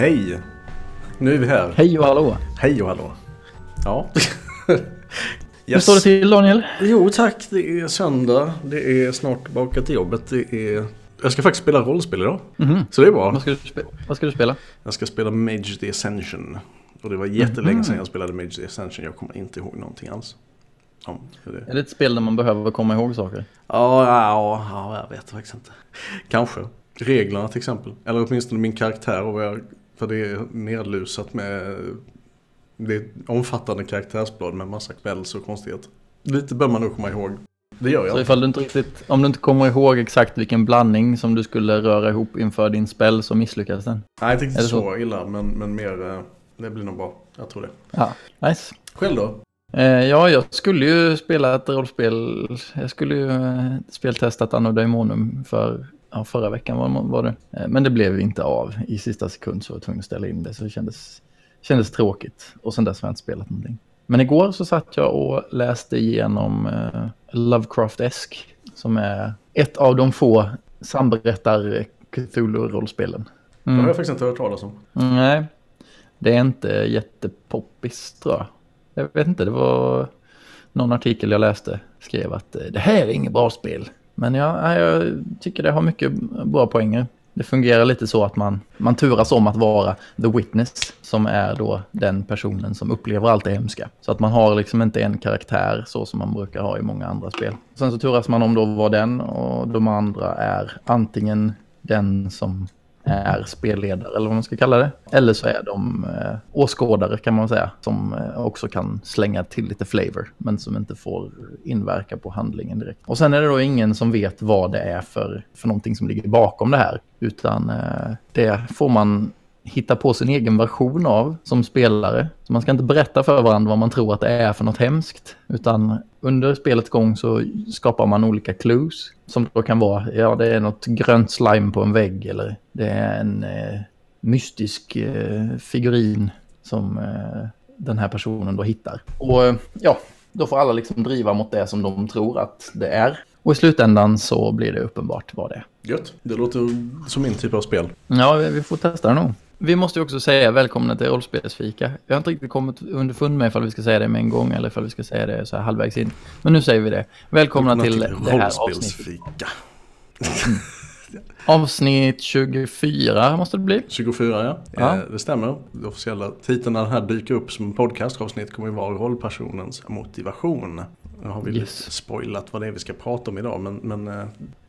Hej! Nu är vi här. Hej och hallå! Hej och hallå. Ja. Hur står det till Daniel? Jo tack, det är söndag. Det är snart tillbaka till jobbet. Det är... Jag ska faktiskt spela rollspel idag. Mhm. Så det är bra. Vad ska, vad ska du spela? Jag ska spela Mage the Ascension. Och det var jättelänge sedan jag spelade Mage the Ascension. Jag kommer inte ihåg någonting alls. hur det. Är det ett spel där man behöver komma ihåg saker? Ja, ja, ja, jag vet faktiskt inte. Kanske. Reglerna till exempel. Eller åtminstone min karaktär. Och vad jag, för det är nedlusat med... Det är ett omfattande karaktärsblad med massa kvälls och konstigheter. Lite bör man nog komma ihåg. Det gör Så jag. ifall du inte riktigt, om du inte kommer ihåg exakt vilken blandning som du skulle röra ihop inför din spel så misslyckas den. Nej, inte riktigt så så? illa, men, men mer... eh, Det blir nog bra. Jag tror det. Ja, nice. Själv då? Eh, ja, jag skulle ju spela ett rollspel. Jag skulle ju eh, speltestat Anno Daemonum för ja, förra veckan var, var det. Eh, men det blev inte av. I sista sekund så var jag tvungen att ställa in det. Så det kändes, kändes tråkigt. Och sen dess har jag inte spelat någonting. Men igår så satt jag och läste igenom eh, Lovecraft-esk. Som är ett av de få samberättar Cthulhu-rollspelen. Det har jag faktiskt inte hört talas om. Nej, det är inte jättepoppis tror jag. Jag vet inte, det var någon artikel jag läste skrev att eh, det här är inget bra spel. Men ja, jag tycker det har mycket bra poänger. Det fungerar lite så att man, man turas om att vara the witness som är då den personen som upplever allt det hemska. Så att man har liksom inte en karaktär så som man brukar ha i många andra spel. Sen så turas man om då att vara den och de andra är antingen den som Eh, är spelledare eller vad man ska kalla det. Eller så är de eh, åskådare kan man säga som eh, också kan slänga till lite flavor men som inte får inverka på handlingen direkt. Och sen är det då ingen som vet vad det är för, för någonting som ligger bakom det här utan eh, det får man hitta på sin egen version av som spelare. Så man ska inte berätta för varandra vad man tror att det är för något hemskt. Utan under spelets gång så skapar man olika clues. Som då kan vara, ja det är något grönt slime på en vägg eller det är en eh, mystisk eh, figurin som eh, den här personen då hittar. Och eh, ja, då får alla liksom driva mot det som de tror att det är. Och i slutändan så blir det uppenbart vad det är. Gött. Det låter som min typ av spel. Ja, vi vi får testa det nog. Vi måste ju också säga välkomna till rollspelsfika. Jag har inte riktigt kommit underfund med ifall vi ska säga det med en gång eller ifall vi ska säga det så här halvvägs in. Men nu säger vi det. Välkomna till det här avsnittet. rollspelsfika. Avsnitt 24 måste det bli. 24 ja. Ja. Eh, Det stämmer. Den officiella titeln när den här dyker upp som podcastavsnitt kommer ju vara rollpersonens motivation. Nu har vi Yes. lite spoilat vad det är vi ska prata om idag men, men eh,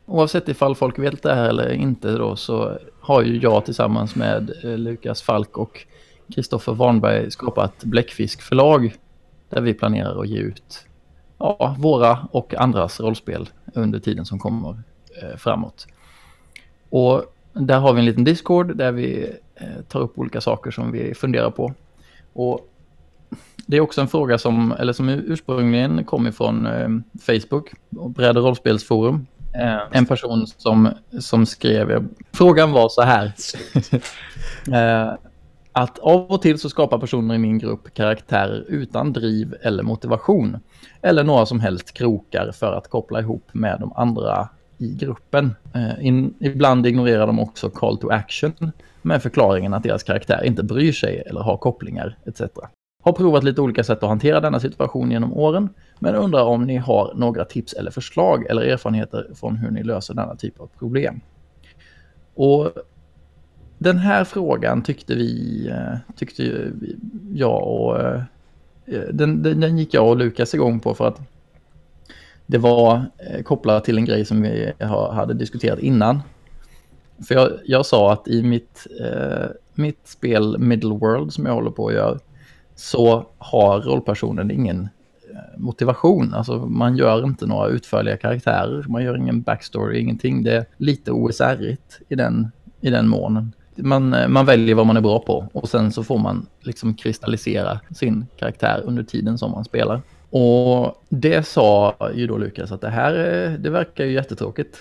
Oavsett ifall folk vet det här eller inte då så har ju jag tillsammans med eh, Lukas Falk och Kristoffer Warnberg skapat Bläckfisk förlag där vi planerar att ge ut ja, våra och andras rollspel under tiden som kommer eh, framåt. Och där har vi en liten Discord där vi eh, tar upp olika saker som vi funderar på. Och det är också en fråga som, eller som ursprungligen kom ifrån eh, Facebook och Bräd och rollspelsforum. Eh, en person som, som skrev, frågan var så här. att av och till så skapar personer i min grupp karaktärer utan driv eller motivation. Eller några som helst krokar för att koppla ihop med de andra i gruppen. Eh, in, ibland ignorerar de också call to action med förklaringen att deras karaktär inte bryr sig eller har kopplingar etc. Har provat lite olika sätt att hantera denna situation genom åren, men undrar om ni har några tips eller förslag eller erfarenheter från hur ni löser denna typ av problem. Och den här frågan tyckte vi, eh, tyckte jag och eh, den, den, den gick jag och Lukas igång på för att det var eh, kopplat till en grej som vi hade diskuterat innan. För jag, jag sa att i mitt, eh, mitt spel Middle World som jag håller på att göra så har rollpersonen ingen eh, motivation. Alltså man gör inte några utförliga karaktärer, man gör ingen backstory, ingenting. Det är lite OSR-igt i den, i den månen. Man, eh, man väljer vad man är bra på och sen så får man liksom kristallisera sin karaktär under tiden som man spelar. Och det sa ju då Lukas att det här eh, det verkar ju jättetråkigt.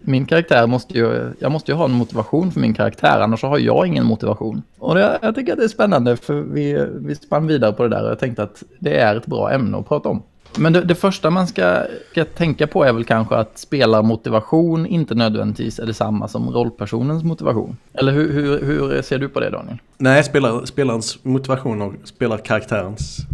Min karaktär måste ju, jag måste ju ha en motivation för min karaktär, annars har jag ingen motivation. Och det, jag tycker att det är spännande, för vi, vi spann vidare på det där och jag tänkte att det är ett bra ämne att prata om. Men det, det första man ska, ska, tänka på är väl kanske att spelarmotivation inte nödvändigtvis är detsamma som rollpersonens motivation. Eller hur, hur, hur ser du på det Daniel? Nej, spelar, spelarens motivation och spelarkaraktärens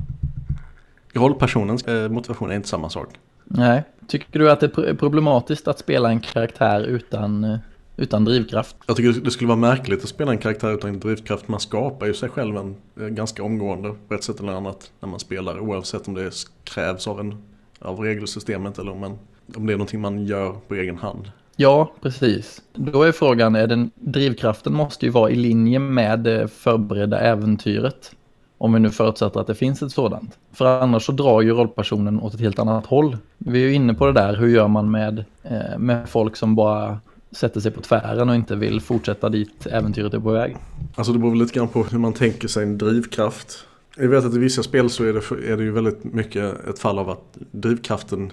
rollpersonens eh, motivation är inte samma sak. Nej. Tycker du att det är problematiskt att spela en karaktär utan, eh, utan drivkraft? Jag tycker det skulle vara märkligt att spela en karaktär utan drivkraft. Man skapar ju sig själv en eh, ganska omgående på ett sätt eller annat när man spelar. Oavsett om det krävs av, en, av regelsystemet eller om, man, om det är någonting man gör på egen hand. Ja, precis. Då är frågan, är den, drivkraften måste ju vara i linje med det förberedda äventyret. Om vi nu förutsätter att det finns ett sådant. För annars så drar ju rollpersonen åt ett helt annat håll. Vi är ju inne på det där, hur gör man med, eh, med folk som bara sätter sig på tvären och inte vill fortsätta dit äventyret är på väg. Alltså det beror väl lite grann på hur man tänker sig en drivkraft. Jag vet att i vissa spel så är det, är det ju väldigt mycket ett fall av att drivkraften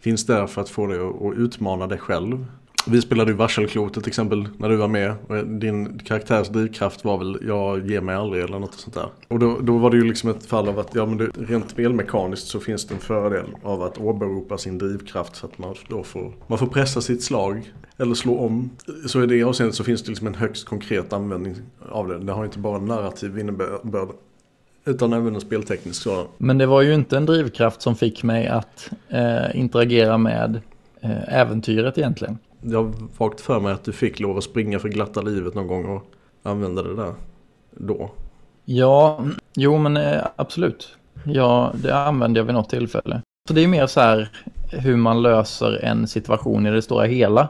finns där för att få dig att utmana dig själv. Vi spelade ju Varselklotet till exempel när du var med. Och din karaktärs drivkraft var väl jag ger mig aldrig eller något sånt där. Och då, då var det ju liksom ett fall av att ja, men det, rent spelmekaniskt så finns det en fördel av att åberopa sin drivkraft så att man då får, man får pressa sitt slag eller slå om. Så i det avseendet så finns det liksom en högst konkret användning av det. Det har inte bara en narrativ innebörd utan även en spelteknisk sådan. Men det var ju inte en drivkraft som fick mig att eh, interagera med eh, äventyret egentligen jag har vagt för mig att du fick lov att springa för glatta livet någon gång och använda det där då. Ja, jo men eh, absolut. Ja, det använde jag vid något tillfälle. Så det är mer så här hur man löser en situation i det stora hela.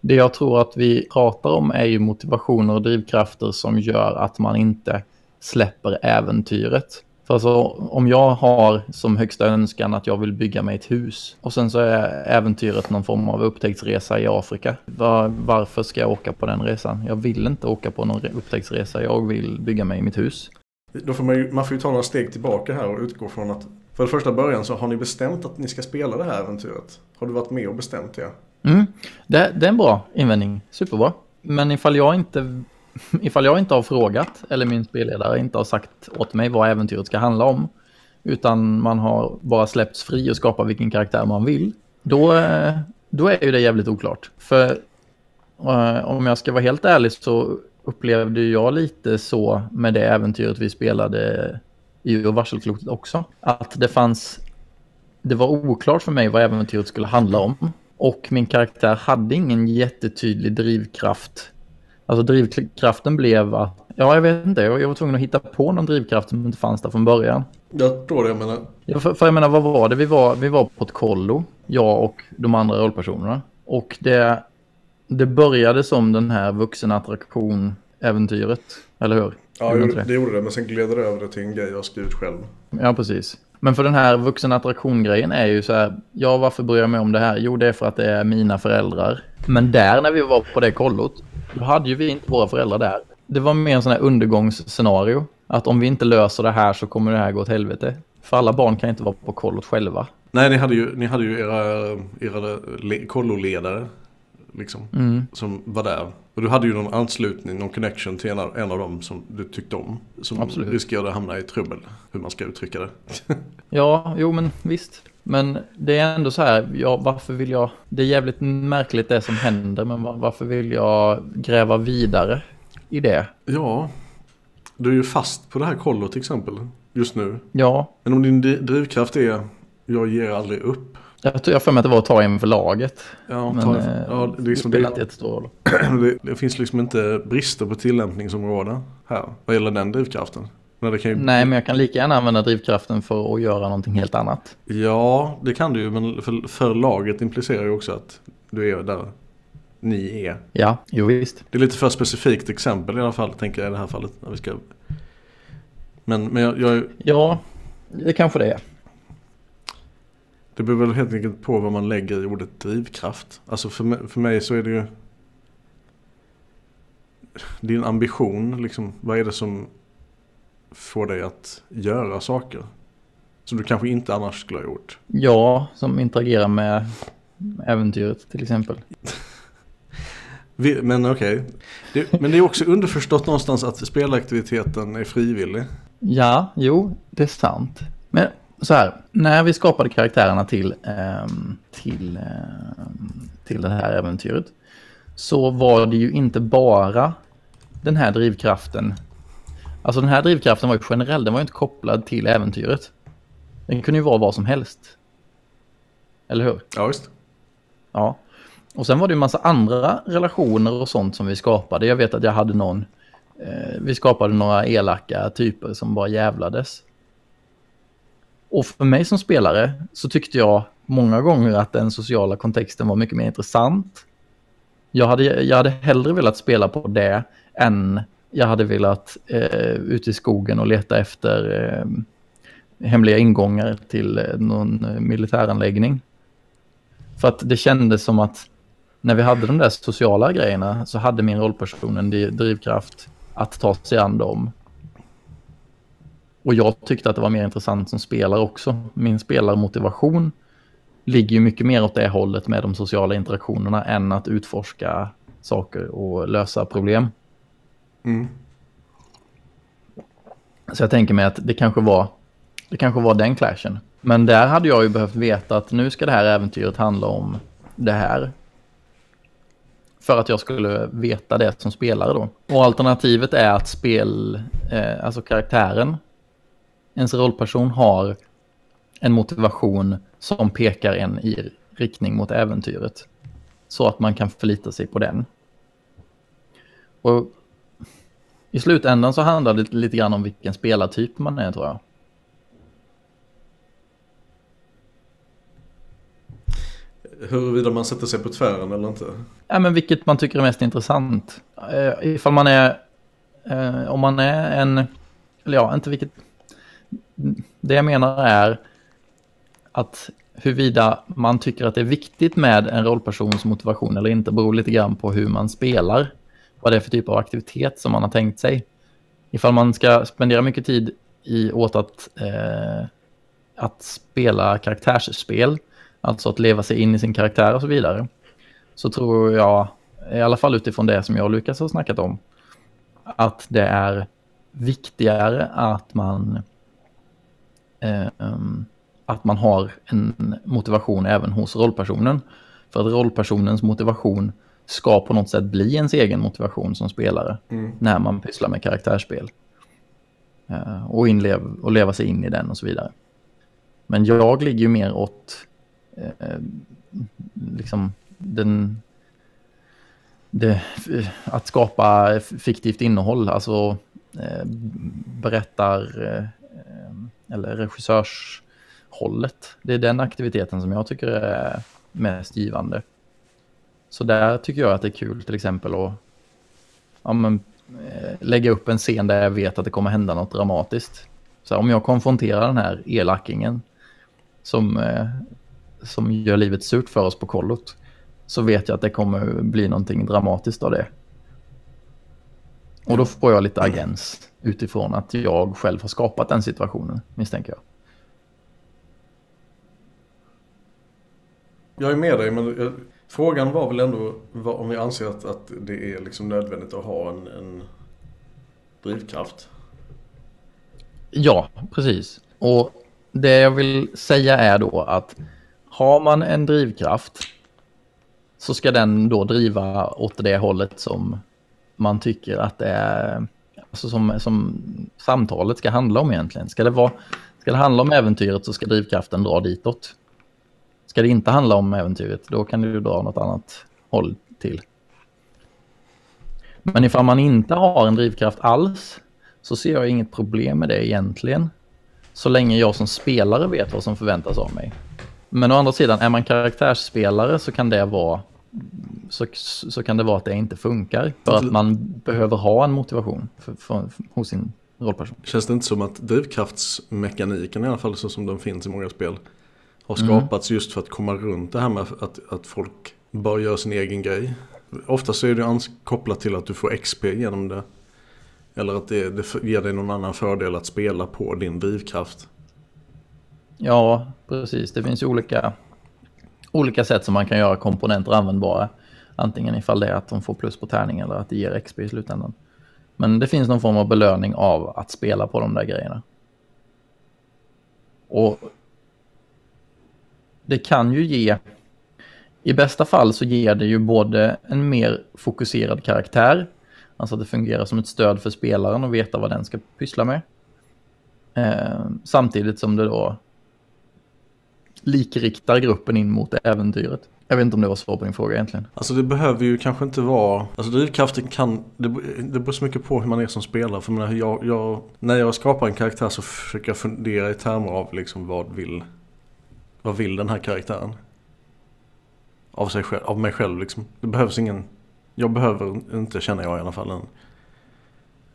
Det jag tror att vi pratar om är ju motivationer och drivkrafter som gör att man inte släpper äventyret. För alltså, om jag har som högsta önskan att jag vill bygga mig ett hus och sen så är äventyret någon form av upptäcktsresa i Afrika. Var, varför ska jag åka på den resan? Jag vill inte åka på någon upptäcktsresa, jag vill bygga mig mitt hus. Då får man, ju, man får ju ta några steg tillbaka här och utgå från att för det första början så har ni bestämt att ni ska spela det här äventyret. Har du varit med och bestämt det? Mm, det, det är en bra invändning, superbra. Men ifall jag inte ifall jag inte har frågat eller min spelledare inte har sagt åt mig vad äventyret ska handla om utan man har bara släppts fri och skapat vilken karaktär man vill då, eh, då är ju det jävligt oklart. För uh, om jag ska vara helt ärlig så upplevde jag lite så med det äventyret vi spelade i varselklotet också. Att det fanns, det var oklart för mig vad äventyret skulle handla om. Och min karaktär hade ingen jättetydlig drivkraft Alltså drivkraften blev att, ja jag vet inte, jag var tvungen att hitta på någon drivkraft som inte fanns där från början. Jag tror det jag menar. Ja, för, för jag menar, vad var det? Vi var, vi var på ett kollo, jag och de andra rollpersonerna. Och det, det började som den här vuxenattraktion-äventyret, eller hur? Ja, det gjorde det, men sen gled det över till en grej jag skrivit själv. Ja, precis. Men för den här vuxenattraktion-grejen är ju så här, ja varför bryr jag mig om det här? Jo, det är för att det är mina föräldrar. Men där när vi var på det kollot, då hade ju vi inte våra föräldrar där. Det var mer en sån här undergångsscenario. Att om vi inte löser det här så kommer det här gå åt helvete. För alla barn kan inte vara på kollot själva. Nej, ni hade ju, ni hade ju era, era kolloledare. Liksom, mm. Som var där. Och du hade ju någon anslutning, någon connection till en av, en av dem som du tyckte om. Som Absolut. riskerade att hamna i trubbel, hur man ska uttrycka det. ja, jo men visst. Men det är ändå så här, ja, varför vill jag... Det är jävligt märkligt det som händer, men varför vill jag gräva vidare i det? Ja, du är ju fast på det här kollot till exempel, just nu. Ja. Men om din drivkraft är, jag ger aldrig upp. Jag tror jag för mig att det var att ta en för laget. Ja, men ta, eh, ja, det, liksom, inte jättestor roll. Det, det finns liksom inte brister på tillämpningsområden här, vad gäller den drivkraften. Men ju... Nej, men jag kan lika gärna använda drivkraften för att göra någonting helt annat. Ja, det kan du ju, men för, för laget implicerar ju också att du är där ni är. Ja, jo visst. Det är lite för specifikt exempel i alla fall, tänker jag i det här fallet. När vi ska... Men, men jag, jag... Ja, det kanske det är. Det beror väl helt enkelt på vad man lägger i ordet drivkraft. Alltså för mig, för mig så är det ju... din ambition, liksom, vad är det som får dig att göra saker? Som du kanske inte annars skulle ha gjort. Ja, som interagerar med äventyret till exempel. Vi, men okej. Okay. Men det är också underförstått någonstans att spelaktiviteten är frivillig. Ja, jo, det är sant. Men så här, när vi skapade karaktärerna till, ähm, till, ähm, till det här äventyret så var det ju inte bara den här drivkraften. Alltså den här drivkraften var ju generell, den var ju inte kopplad till äventyret. Den kunde ju vara vad som helst. Eller hur? Ja, visst. Ja. Och sen var det ju massa andra relationer och sånt som vi skapade. Jag vet att jag hade någon, eh, vi skapade några elaka typer som bara jävlades. Och för mig som spelare så tyckte jag många gånger att den sociala kontexten var mycket mer intressant. Jag hade, jag hade hellre velat spela på det än jag hade velat eh, ut i skogen och leta efter eh, hemliga ingångar till eh, någon eh, militäranläggning. För att det kändes som att när vi hade de där sociala grejerna så hade min rollperson en drivkraft att ta sig an dem. Och jag tyckte att det var mer intressant som spelare också. Min spelarmotivation ligger ju mycket mer åt det hållet med de sociala interaktionerna än att utforska saker och lösa problem. Mm. Så jag tänker mig att det kanske var det kanske var den clashen. Men där hade jag ju behövt veta att nu ska det här äventyret handla om det här. För att jag skulle veta det som spelare då. Och alternativet är att spel, eh, alltså karaktären, ens rollperson har en motivation som pekar en i riktning mot äventyret. Så att man kan förlita sig på den. Och i slutändan så handlar det lite grann om vilken spelartyp man är tror jag. Huruvida man sätter sig på tvären eller inte? Ja, men vilket man tycker är mest intressant. Uh, ifall man är, uh, om man är en, eller ja, inte vilket, det jag menar är att huruvida man tycker att det är viktigt med en rollpersons motivation eller inte beror lite grann på hur man spelar. Vad det är för typ av aktivitet som man har tänkt sig. Ifall man ska spendera mycket tid i åt att, eh, att spela karaktärsspel alltså att leva sig in i sin karaktär och så vidare, så tror jag, i alla fall utifrån det som jag och Lukas har snackat om, att det är viktigare att man eh, att man har en motivation även hos rollpersonen. För att rollpersonens motivation ska på något sätt bli ens egen motivation som spelare mm. när man pysslar med karaktärsspel. Eh, och, inlev, och leva sig in i den och så vidare. Men jag ligger ju mer åt eh, liksom den, det, att skapa fiktivt innehåll, alltså eh, berättar eller regissörshållet. Det är den aktiviteten som jag tycker är mest givande. Så där tycker jag att det är kul till exempel att ja, men, eh, lägga upp en scen där jag vet att det kommer hända något dramatiskt. Så om jag konfronterar den här elakingen som eh, som gör livet surt för oss på kollot så vet jag att det kommer bli någonting dramatiskt av det. Och då får jag lite agens utifrån att jag själv har skapat den situationen, misstänker jag. Jag är med dig, men jag, frågan var väl ändå om vi anser att, att det är liksom nödvändigt att ha en, en drivkraft. Ja, precis. Och det jag vill säga är då att har man en drivkraft så ska den då driva åt det hållet som man tycker att det är, alltså som, som samtalet ska handla om egentligen. Ska det, vara, ska det handla om äventyret så ska drivkraften dra ditåt. Ska det inte handla om äventyret, då kan du dra något annat håll till. Men ifall man inte har en drivkraft alls så ser jag inget problem med det egentligen. Så länge jag som spelare vet vad som förväntas av mig. Men å andra sidan, är man karaktärsspelare så kan det vara så, så kan det vara att det inte funkar. För att man behöver ha en motivation för, för, hos sin rollperson. Känns det inte som att drivkraftsmekaniken i alla fall så som den finns i många spel har mm. skapats mm. just för att komma runt det här med att, att folk bara gör sin egen grej. Ofta så är det kopplat till att du får XP genom det. Eller att det, det ger dig någon annan fördel att spela på din drivkraft. Ja, precis. Det finns ju olika, olika sätt som man kan göra komponenter användbara. Antingen ifall det är att de får plus på tärning eller att det ger XP i slutändan. Men det finns någon form av belöning av att spela på de där grejerna. Och det kan ju ge, i bästa fall så ger det ju både en mer fokuserad karaktär, alltså att det fungerar som ett stöd för spelaren och veta vad den ska pyssla med. Eh, samtidigt som det då likriktar gruppen in mot äventyret. Jag vet inte om det var svar på din fråga egentligen. Alltså det behöver ju kanske inte vara... Alltså drivkraften kan... Det, det beror så mycket på hur man är som spelare. För jag, jag, jag, när jag skapar en karaktär så försöker jag fundera i termer av liksom vad vill... Vad vill den här karaktären? Av, sig själv, av mig själv liksom. Det behövs ingen... Jag behöver inte, känner jag i alla fall, en...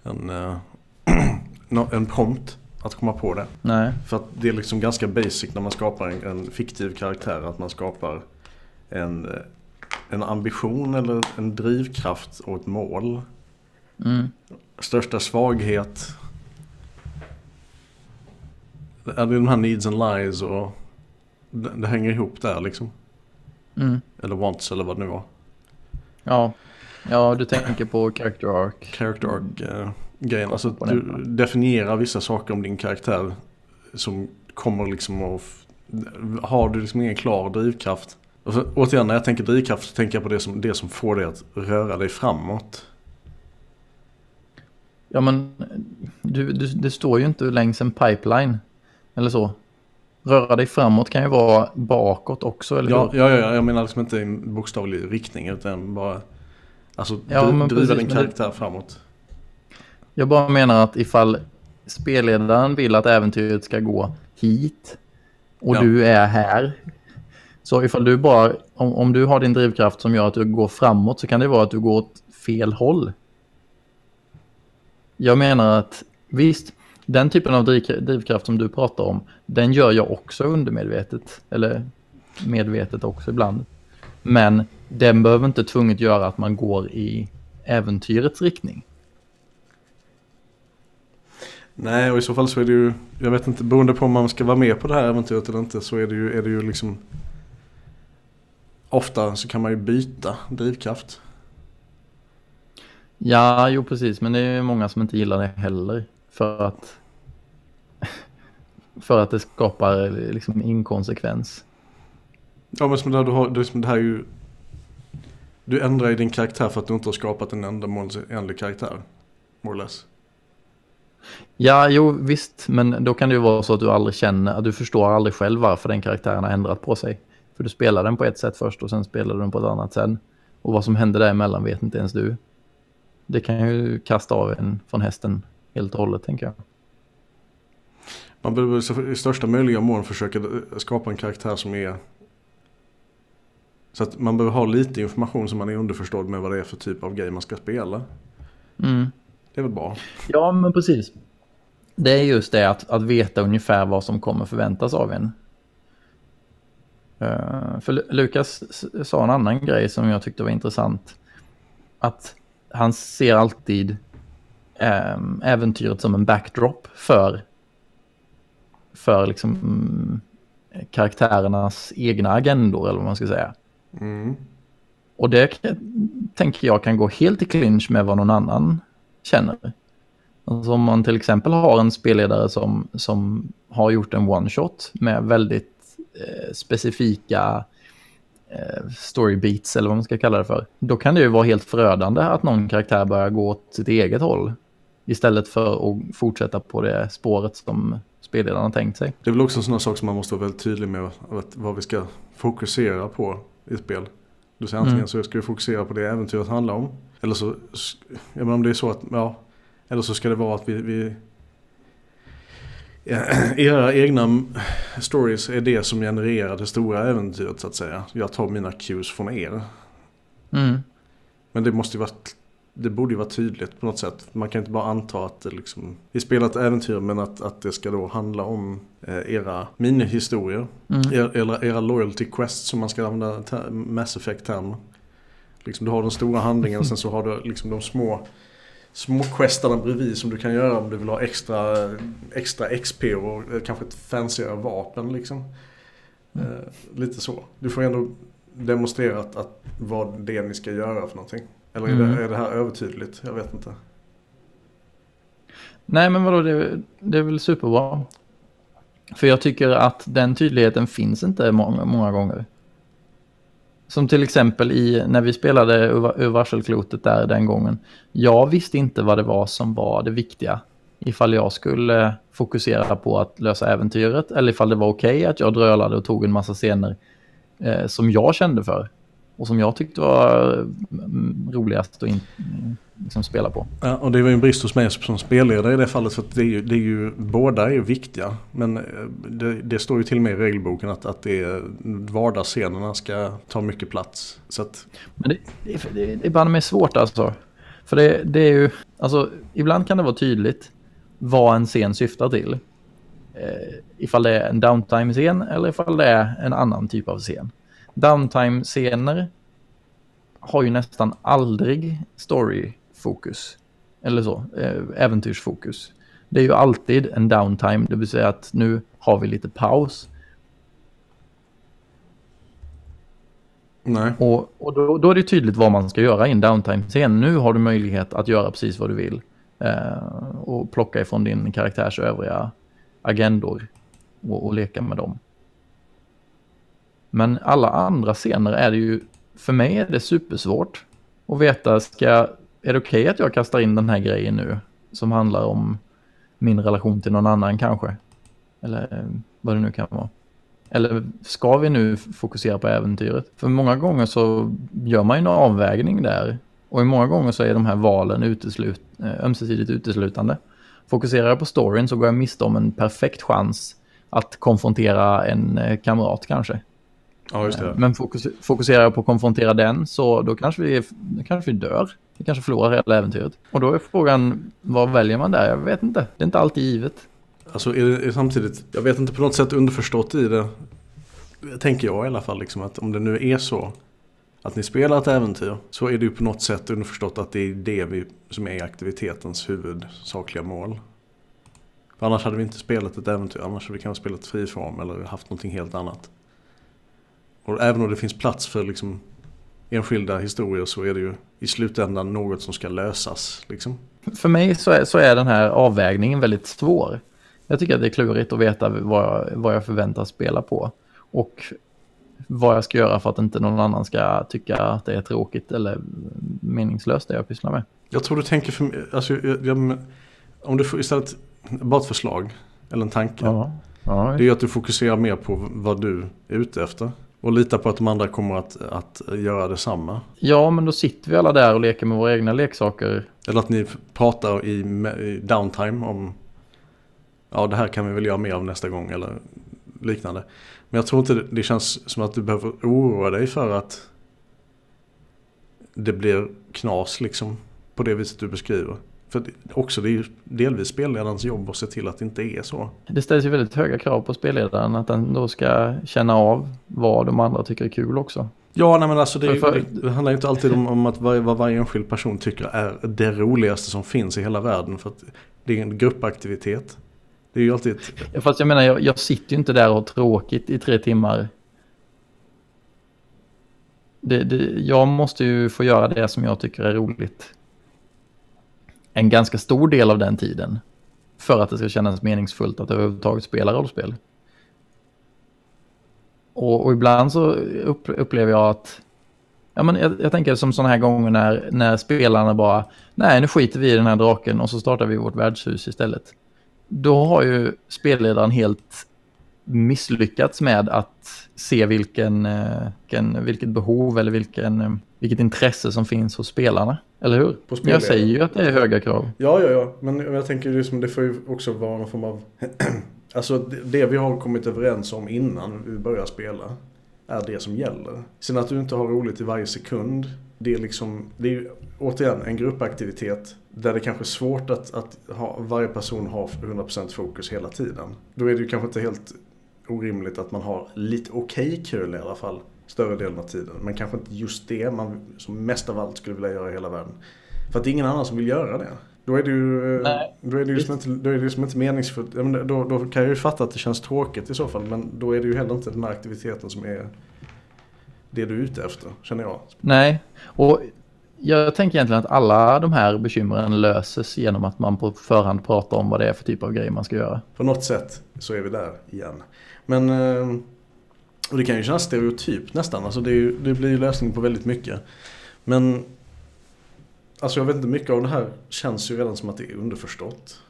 En, eh, en prompt att komma på det. Nej, För att det är liksom ganska basic när man skapar en, en fiktiv karaktär. Att man skapar en, eh, en ambition eller en drivkraft och ett mål. mm. Största svaghet. Är det de här needs and lies och det, det hänger ihop där liksom. Mm. Eller wants eller vad det nu var. Ja. ja, du tänker på character arc. Character arc eh, grejen. Alltså att du definierar vissa saker om din karaktär. Som kommer liksom att... Har du liksom ingen klar drivkraft. Och så, återigen när jag tänker drivkraft så tänker jag på det som, det som får dig att röra dig framåt. Ja, men du, du, det står ju inte längs en pipeline. Eller så. Röra dig framåt kan ju vara bakåt också, eller Ja, hur? ja, ja, jag menar liksom inte i en bokstavlig riktning utan bara... Alltså Ja, driva din men det- karaktär framåt. Jag bara menar att ifall spelledaren vill att äventyret ska gå hit och Ja. du är här. Så ifall du bara, om, om du har din drivkraft som gör att du går framåt så kan det vara att du går åt fel håll. Jag menar att visst, den typen av driv- drivkraft som du pratar om, den gör jag också undermedvetet. Eller medvetet också ibland. Men den behöver inte tvunget göra att man går i äventyrets riktning. Nej, och i så fall så är det ju... Jag vet inte, beroende på om man ska vara med på det här äventyret eller inte så är det ju, är det ju liksom... Ofta så kan man ju byta drivkraft. Ja, jo precis, men det är många som inte gillar det heller. För att, för att det skapar liksom inkonsekvens. Ja men som det här, du har, det här är ju... Du ändrar ju din karaktär för att du inte har skapat en ändamålsenlig karaktär. More or less. Ja, jo visst, men då kan det ju vara så att du aldrig känner, att du förstår aldrig själv varför den karaktären har ändrat på sig. För du spelar den på ett sätt först och sen spelar du den på ett annat sen. Och vad som händer däremellan vet inte ens du. Det kan ju kasta av en från hästen helt och hållet, tänker jag. Man behöver i största möjliga mån försöka skapa en karaktär som är... Så att man behöver ha lite information så man är underförstådd med vad det är för typ av grej man ska spela. Mm. Det är väl bra. Ja, men precis. Det är just det att, att veta ungefär vad som kommer förväntas av en. Eh, för Lu- Lukas sa en annan grej som jag tyckte var intressant. Att han ser alltid um, äventyret som en backdrop för, för liksom, mm, karaktärernas egna agendor, eller vad man ska säga. Mm. Och det tänker jag kan gå helt i clinch med vad någon annan känner. Alltså om man till exempel har en spelledare som, som har gjort en one-shot med väldigt eh, specifika eh, story beats eller vad man ska kalla det för. Då kan det ju vara helt förödande att någon karaktär börjar gå åt sitt eget håll. Istället för att fortsätta på det spåret som spelledaren har tänkt sig. Det är väl också en sån här sak som man måste vara väldigt tydlig med att, vad vi ska fokusera på i ett spel. Du säger antingen Mm. så ska vi fokusera på det äventyret handlar om. Eller så, jag menar om det är så att, ja. Eller så ska det vara att vi, vi era egna stories är det som genererar det stora äventyret så att säga. Jag tar mina cues från er. Mm. Men det måste ju vara, det borde ju vara tydligt på något sätt. Man kan inte bara anta att det liksom, vi spelar ett äventyr men att, att det ska då handla om era minihistorier. Mm. Er, era, era loyalty quests som man ska använda Mass Effect-termer. Liksom, du har den stora handlingen och sen så har du liksom de små små questarna bredvid som du kan göra om du vill ha extra, extra XP och eh, kanske ett fancyare vapen liksom. Mm. Eh, lite så. Du får ändå demonstrerat att vad det är ni ska göra för någonting. Eller är, mm. det, är det här övertydligt? Jag vet inte. Nej men vadå, det, det är väl superbra. För jag tycker att den tydligheten finns inte många, många gånger. Som till exempel i, när vi spelade ur varselklotet där den gången. Jag visste inte vad det var som var det viktiga. Ifall jag skulle fokusera på att lösa äventyret eller ifall det var okej okay att jag drölade och tog en massa scener eh, som jag kände för. Och som jag tyckte var mm, roligast att in, liksom spela på. Ja, och det var ju en brist hos mig som spelledare i det fallet. För att det är ju, det är ju, båda är viktiga. Men eh, det, det, står ju till och med i regelboken att, att det är, vardagsscenerna ska ta mycket plats. Så att... Men det, det, det, det är bara med svårt alltså. För det, det är ju, alltså ibland kan det vara tydligt vad en scen syftar till. Eh, ifall det är en downtime-scen eller ifall det är en annan typ av scen. Downtime-scener har ju nästan aldrig story-fokus. Eller så, eh, äventyrsfokus. Det är ju alltid en downtime, det vill säga att nu har vi lite paus. Nej. Och, och då, då, är det tydligt vad man ska göra i en downtime-scen. Nu har du möjlighet att göra precis vad du vill. Eh, och plocka ifrån din karaktärs övriga agendor och, och leka med dem. Men alla andra scener är det ju, för mig är det supersvårt att veta, ska, är det okej okay att jag kastar in den här grejen nu som handlar om min relation till någon annan kanske? Eller eh, vad det nu kan vara. Eller ska vi nu fokusera på äventyret? För många gånger så gör man ju en avvägning där. Och i många gånger så är de här valen uteslut, eh, ömsesidigt uteslutande. Fokuserar jag på storyn så går jag miste om en perfekt chans att konfrontera en eh, kamrat kanske. Ja. Men fokus, fokuserar jag på att konfrontera den så då kanske vi, då kanske vi dör. Vi kanske förlorar hela äventyret. Och då är frågan, vad väljer man där? Jag vet inte. Det är inte alltid givet. Alltså är det, är samtidigt, jag vet inte på något sätt underförstått i det. Tänker jag i alla fall liksom att om det nu är så att ni spelar ett äventyr så är det ju på något sätt underförstått att det är det vi, som är aktivitetens huvudsakliga mål. För annars hade vi inte spelat ett äventyr, annars hade vi kanske spelat friform eller haft någonting helt annat. Och även om det finns plats för liksom enskilda historier så är det ju i slutändan något som ska lösas. Liksom. För mig så är, så är den här avvägningen väldigt svår. Jag tycker att det är klurigt att veta vad jag, vad jag förväntas spela på. Och vad jag ska göra för att inte någon annan ska tycka att det är tråkigt eller meningslöst det jag pysslar med. Jag tror du tänker för alltså, jag, jag, om du får istället bara ett förslag eller en tanke. Ja, ja, det är att du fokuserar mer på vad du är ute efter. Och lita på att de andra kommer att, att göra detsamma. Ja, men då sitter vi alla där och leker med våra egna leksaker. Eller att ni pratar i, i downtime om ja, det här kan vi väl göra mer av nästa gång eller liknande. Men jag tror inte det känns som att du behöver oroa dig för att det blir knas liksom på det viset du beskriver. För också det är ju delvis spelledarens jobb att se till att det inte är så. Det ställs ju väldigt höga krav på spelledaren att den då ska känna av vad de andra tycker är kul också. Ja, nej men alltså det, för, det, det handlar ju inte alltid om, om att var, vad varje enskild person tycker är det roligaste som finns i hela världen. För att det är en gruppaktivitet. Det är ju alltid ett... Ja, fast jag menar, jag, jag sitter ju inte där och har tråkigt i tre timmar. Det, det, jag måste ju få göra det som jag tycker är roligt en ganska stor del av den tiden för att det ska kännas meningsfullt att överhuvudtaget spela rollspel. Och, och ibland så upp, upplever jag att Ja, men jag, jag tänker som sådana här gånger när, när spelarna bara nej nu skiter vi i den här draken och så startar vi vårt värdshus istället. Då har ju spelledaren helt misslyckats med att se vilken, eh, vilken, vilket behov eller vilken, eh, vilket intresse som finns hos spelarna. Eller hur? jag säger ju att det är höga krav. Ja, ja, ja. Men jag tänker liksom, det får ju också vara någon form av... alltså det vi har kommit överens om innan vi börjar spela är det som gäller. Sen att du inte har roligt i varje sekund. Det är liksom, det är ju återigen en gruppaktivitet där det kanske är svårt att, att ha, varje person har 100% fokus hela tiden. Då är det ju kanske inte helt orimligt att man har lite okej okay kul i alla fall större delen av tiden. Men kanske inte just det man som mest av allt skulle vilja göra i hela världen. För att det är ingen annan som vill göra det. Då är det ju, eh, Nej. då är det ju som inte, då är det ju som inte meningsfullt. Då, då kan jag ju fatta att det känns tråkigt i så fall. Men då är det ju heller inte den här aktiviteten som är det du är ute efter, känner jag. Nej, och jag tänker egentligen att alla de här bekymren löses genom att man på förhand pratar om vad det är för typ av grej man ska göra. På något sätt så är vi där igen. Men, eh, och det kan ju kännas stereotypt nästan. Alltså det, är ju, det blir ju lösningen på väldigt mycket. Men, alltså jag vet inte, mycket av det här känns ju redan som att det är underförstått.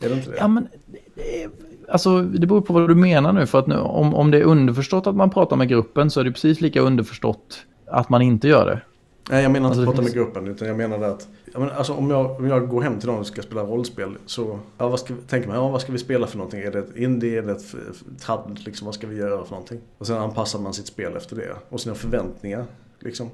Är det inte det? Ja, men det, alltså, det beror på vad du menar nu. För att nu, om, om det är underförstått att man pratar med gruppen så är det precis lika underförstått att man inte gör det. Nej, jag menar inte Alltså, prata finns- med gruppen. Utan jag menar att jag menar, alltså, om, jag, om jag går hem till någon och ska spela rollspel så ja, vad ska, vi- tänker man, ja, vad ska vi spela för någonting? Är det ett indie? Är det ett f- f- trad? Liksom, vad ska vi göra för någonting? Och sen anpassar man sitt spel efter det. Och sina förväntningar. Liksom.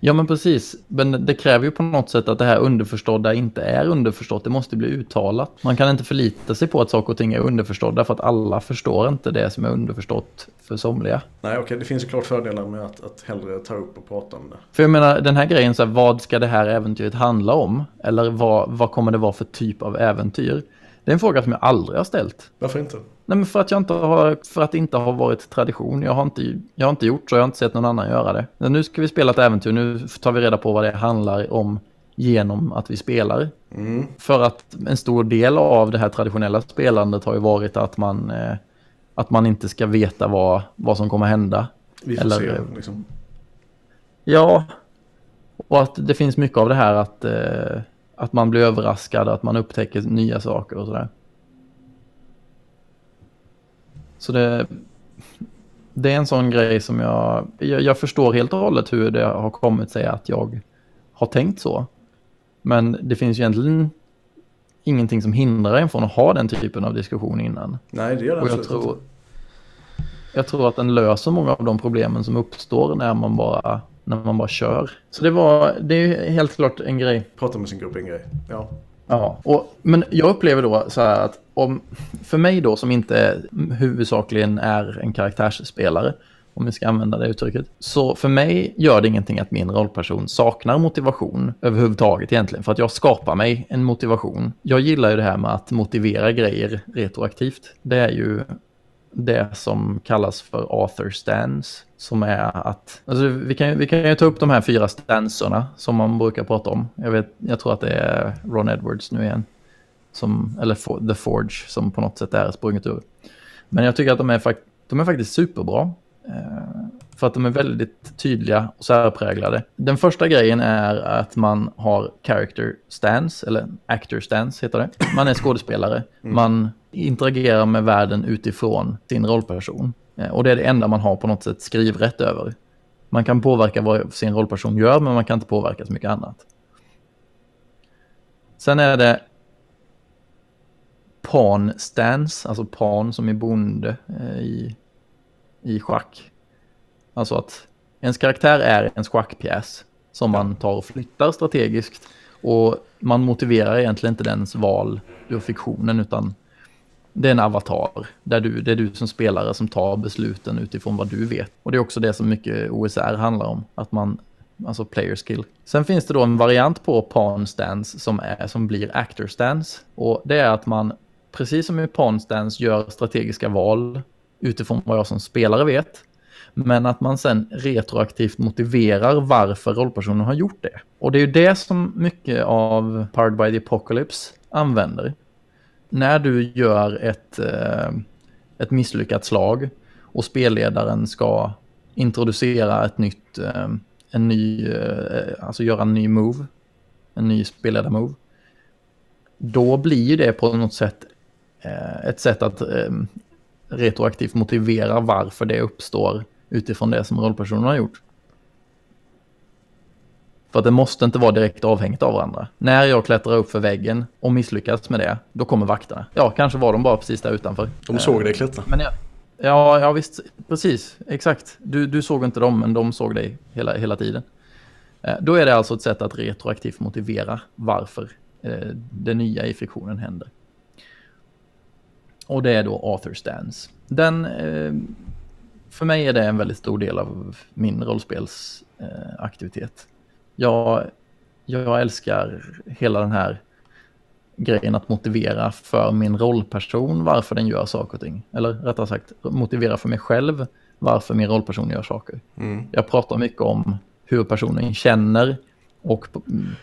Ja, men precis. Men det kräver ju på något sätt att det här underförstådda inte är underförstått. Det måste bli uttalat. Man kan inte förlita sig på att saker och ting är underförstådda för att alla förstår inte det som är underförstått för somliga. Nej, okej, det finns ju klart fördelar med att, att hellre ta upp och prata om det. För jag menar, den här grejen, så här, vad ska det här äventyret handla om? Eller vad, vad kommer det vara för typ av äventyr? Det är en fråga som jag aldrig har ställt. Varför inte? Nej, men för att, jag inte har, för att det inte har varit tradition. Jag har, inte, jag har inte gjort så, jag har inte sett någon annan göra det. Men nu ska vi spela ett äventyr, nu tar vi reda på vad det handlar om genom att vi spelar. Mm. För att en stor del av det här traditionella spelandet har ju varit att man, eh, att man inte ska veta vad, vad som kommer hända. Vi får Eller- se. Liksom. Ja, och att det finns mycket av det här att, eh, att man blir överraskad, att man upptäcker nya saker och sådär. Så det, det är en sån grej som jag, jag, jag förstår helt och hållet hur det har kommit sig att jag har tänkt så. Men det finns ju egentligen ingenting som hindrar en från att ha den typen av diskussion innan. Nej, det gör det Och jag absolut tror, jag tror att den löser många av de problemen som uppstår när man bara, när man bara kör. Så det var, det är helt klart en grej. Prata med sin grupp är en grej. Ja. Ja, och, men jag upplever då så här att om, för mig då som inte huvudsakligen är en karaktärsspelare, om vi ska använda det uttrycket, så för mig gör det ingenting att min rollperson saknar motivation överhuvudtaget egentligen, för att jag skapar mig en motivation. Jag gillar ju det här med att motivera grejer retroaktivt. Det är ju det som kallas för author stance. Som är att, alltså vi kan, ju- vi kan ju ta upp de här fyra stanserna som man brukar prata om. Jag, vet, jag tror att det är Ron Edwards nu igen. Som, eller For- The Forge som på något sätt är sprunget ur. Men jag tycker att de är, de är faktiskt superbra. Eh, för att de är väldigt tydliga och särpräglade. Den första grejen är att man har character stance, eller actor stance heter det. Man är skådespelare. Man interagerar med världen utifrån sin rollperson. Eh, Och det är det enda man har på något sätt skrivrätt över. Man kan påverka vad sin rollperson gör, men man kan inte påverka så mycket annat. Sen är det pan stance, alltså PAN som är bonde eh, i, i schack. Alltså att ens karaktär är en schackpjäs som man tar och flyttar strategiskt. Och man motiverar egentligen inte dens val ur fiktionen utan det är en avatar. Där du, det är du som spelare som tar besluten utifrån vad du vet. Och det är också det som mycket OSR handlar om. Att man, alltså player skill. Sen finns det då en variant på pawn stance som, är, som blir actor stance. Och det är att man, precis som i pawn stance, gör strategiska val utifrån vad jag som spelare vet. Men att man sen retroaktivt motiverar varför rollpersonen har gjort det. Och det är ju det som mycket av Powered by the Apocalypse använder. När du gör ett, eh, ett misslyckat slag och spelledaren ska introducera ett nytt, eh, en ny, eh, alltså göra en ny move, en ny spelledarmove. Då blir ju det på något sätt ett sätt att eh, retroaktivt motivera varför det uppstår utifrån det som rollpersonen har gjort. För att det måste inte vara direkt avhängigt av varandra. När jag klättrar upp för väggen och misslyckas med det, då kommer vakterna. Ja, kanske var de bara precis där utanför. De såg dig klättra. Men ja, ja, ja visst, precis, exakt. Du, du såg inte dem, men de såg dig hela, hela tiden. Eh, Då är det alltså ett sätt att retroaktivt motivera varför eh, det nya i fiktionen händer. Och det är då author stance. Den eh, för mig är det en väldigt stor del av min rollspelsaktivitet. Jag, jag älskar hela den här grejen att motivera för min rollperson varför den gör saker och ting. Eller rättare sagt, motivera för mig själv varför min rollperson gör saker. Mm. Jag pratar mycket om hur personen känner och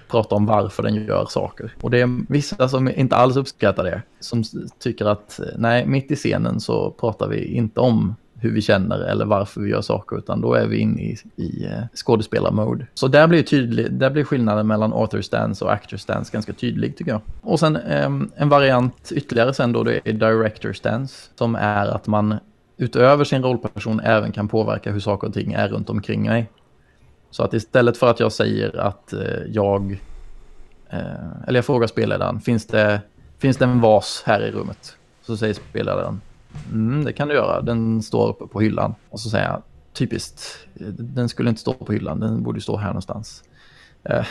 pratar om varför den gör saker. Och det är vissa som inte alls uppskattar det, som tycker att nej, mitt i scenen så pratar vi inte om hur vi känner eller varför vi gör saker, utan då är vi inne i, i eh, skådespelarmode. Så där blir, tydlig, där blir skillnaden mellan author stance och actor stance ganska tydlig tycker jag. Och sen ehm, en variant ytterligare sen då det är director stance, som är att man utöver sin rollperson även kan påverka hur saker och ting är runt omkring mig. Så att istället för att jag säger att eh, jag, eh, eller jag frågar spelledaren, finns det, finns det en vas här i rummet? Så säger spelledaren, Mm, det kan du göra. Den står uppe på hyllan. Och så säger jag, typiskt, den skulle inte stå på hyllan, den borde stå här någonstans. Uh,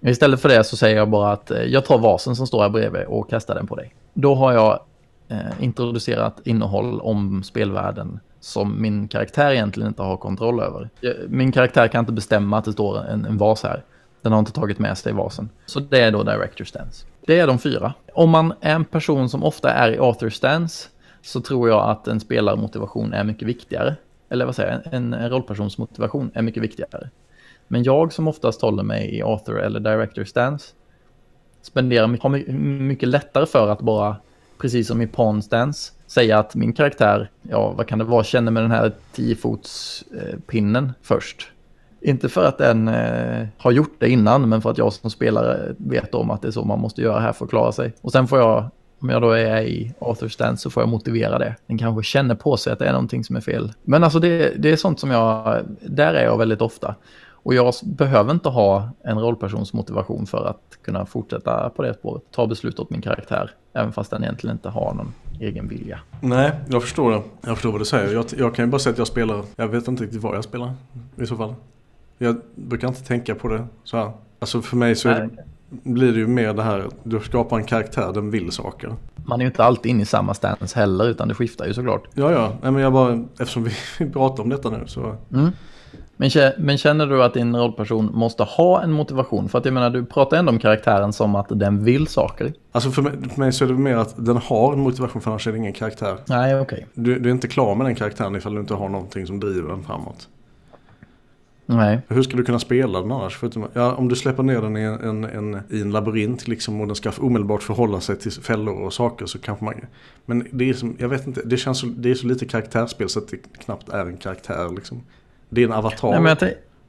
istället för det så säger jag bara att jag tar vasen som står här bredvid och kastar den på dig. Då har jag introducerat innehåll om spelvärlden som min karaktär egentligen inte har kontroll över. Min karaktär kan inte bestämma att det står en, en vas här. Den har inte tagit med sig vasen. Så det är då Director Stance. Det är de fyra. Om man är en person som ofta är i Author Stance så tror jag att en spelarmotivation är mycket viktigare. Eller vad säger jag, en, en rollpersons motivation är mycket viktigare. Men jag som oftast håller mig i author eller director stance spenderar, har mycket lättare för att bara, precis som i pawn stance, säga att min karaktär, ja vad kan det vara, känner med den här 10-fotspinnen eh, först. Inte för att den eh, har gjort det innan, men för att jag som spelare vet om att det är så man måste göra här för att klara sig. Och sen får jag om jag då är i author stance så får jag motivera det. Den kanske känner på sig att det är någonting som är fel. Men alltså det, det är sånt som jag, där är jag väldigt ofta. Och jag behöver inte ha en rollpersons motivation för att kunna fortsätta på det spåret. Ta beslut åt min karaktär, även fast den egentligen inte har någon egen vilja. Nej, jag förstår det. Jag förstår vad du säger. Jag, jag kan ju bara säga att jag spelar, jag vet inte riktigt vad jag spelar i så fall. Jag brukar inte tänka på det så här. Alltså för mig så det, blir det ju mer det här, du skapar en karaktär, den vill saker. Man är ju inte alltid inne i samma stance heller, utan det skiftar ju såklart. Ja, ja, Nej, men jag bara, eftersom vi pratar om detta nu så... Mm. Men, men känner du att din rollperson måste ha en motivation? För att jag menar, du pratar ändå om karaktären som att den vill saker. Alltså för mig, för mig så är det mer att den har en motivation för annars är det ingen karaktär. Nej, okej. Okay. Du, du är inte klar med den karaktären ifall du inte har någonting som driver den framåt. Nej. Hur ska du kunna spela den annars? Förutom, ja, om du släpper ner den i en, en, i en labyrint liksom, och den ska omedelbart förhålla sig till fällor och saker så kanske man... Men det är som, jag vet inte, det känns så, det är så lite karaktärsspel så att det knappt är en karaktär liksom. En avatar. Nej, men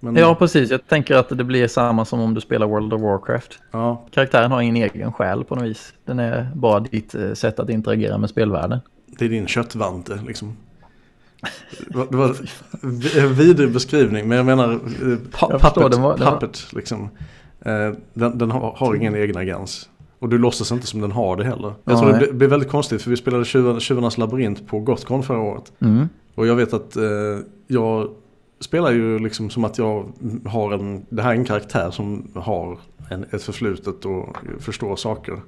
men... Ja, precis. Jag tänker att det blir samma som om du spelar World of Warcraft. Ja. Karaktären har ingen egen själ på något vis. Den är bara ditt eh, sätt att interagera med spelvärlden. Det är din köttvante liksom. Det var en vidrig beskrivning, men jag menar eh, jag puppet, den var, den puppet liksom. Eh, den, den har, har, ingen egen agens. Och du låtsas inte som den har det heller. Jag tror det blir väldigt konstigt för vi spelade Tjuvarnas labyrint på Gotcon förra året. Mm. Och jag vet att eh, jag spelar ju liksom som att jag har en, det här är en karaktär som har en, ett förflutet och förstår saker.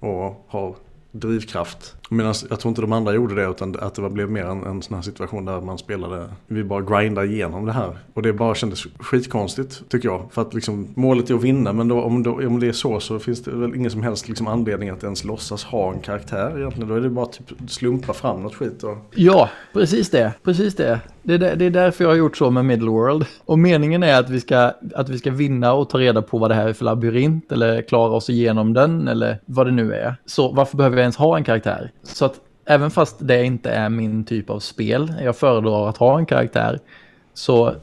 Och har drivkraft. Medan jag tror inte de andra gjorde det utan att det blev mer en, en sån här situation där man spelade, vi bara grindade igenom det här. Och det bara kändes skitkonstigt tycker jag. För att liksom, målet är att vinna men då, om, då, om det är så så finns det väl ingen som helst liksom, anledning att ens låtsas ha en karaktär egentligen. Då är det bara typ slumpa fram något skit. Och... Ja, precis det. Precis det. Det är, det är därför jag har gjort så med middle world. Och meningen är att vi, ska, att vi ska vinna och ta reda på vad det här är för labyrint eller klara oss igenom den eller vad det nu är. Så varför behöver vi ens ha en karaktär? Så att även fast det inte är min typ av spel, jag föredrar att ha en karaktär, så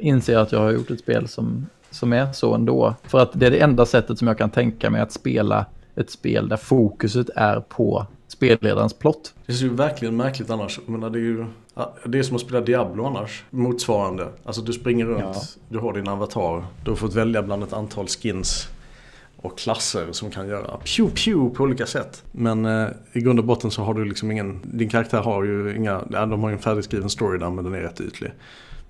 inser jag att jag har gjort ett spel som, som är så ändå. För att det är det enda sättet som jag kan tänka mig att spela ett spel där fokuset är på spelledarens plott. Det är ju verkligen märkligt annars. Jag menar, det är ju det är som att spela Diablo annars. Motsvarande. Alltså du springer runt, ja. du har din avatar. Du har fått välja bland ett antal skins och klasser som kan göra pew pew på olika sätt. Men eh, i grund och botten så har du liksom ingen, din karaktär har ju inga, ja, de har ju en färdigskriven story där men den är rätt ytlig.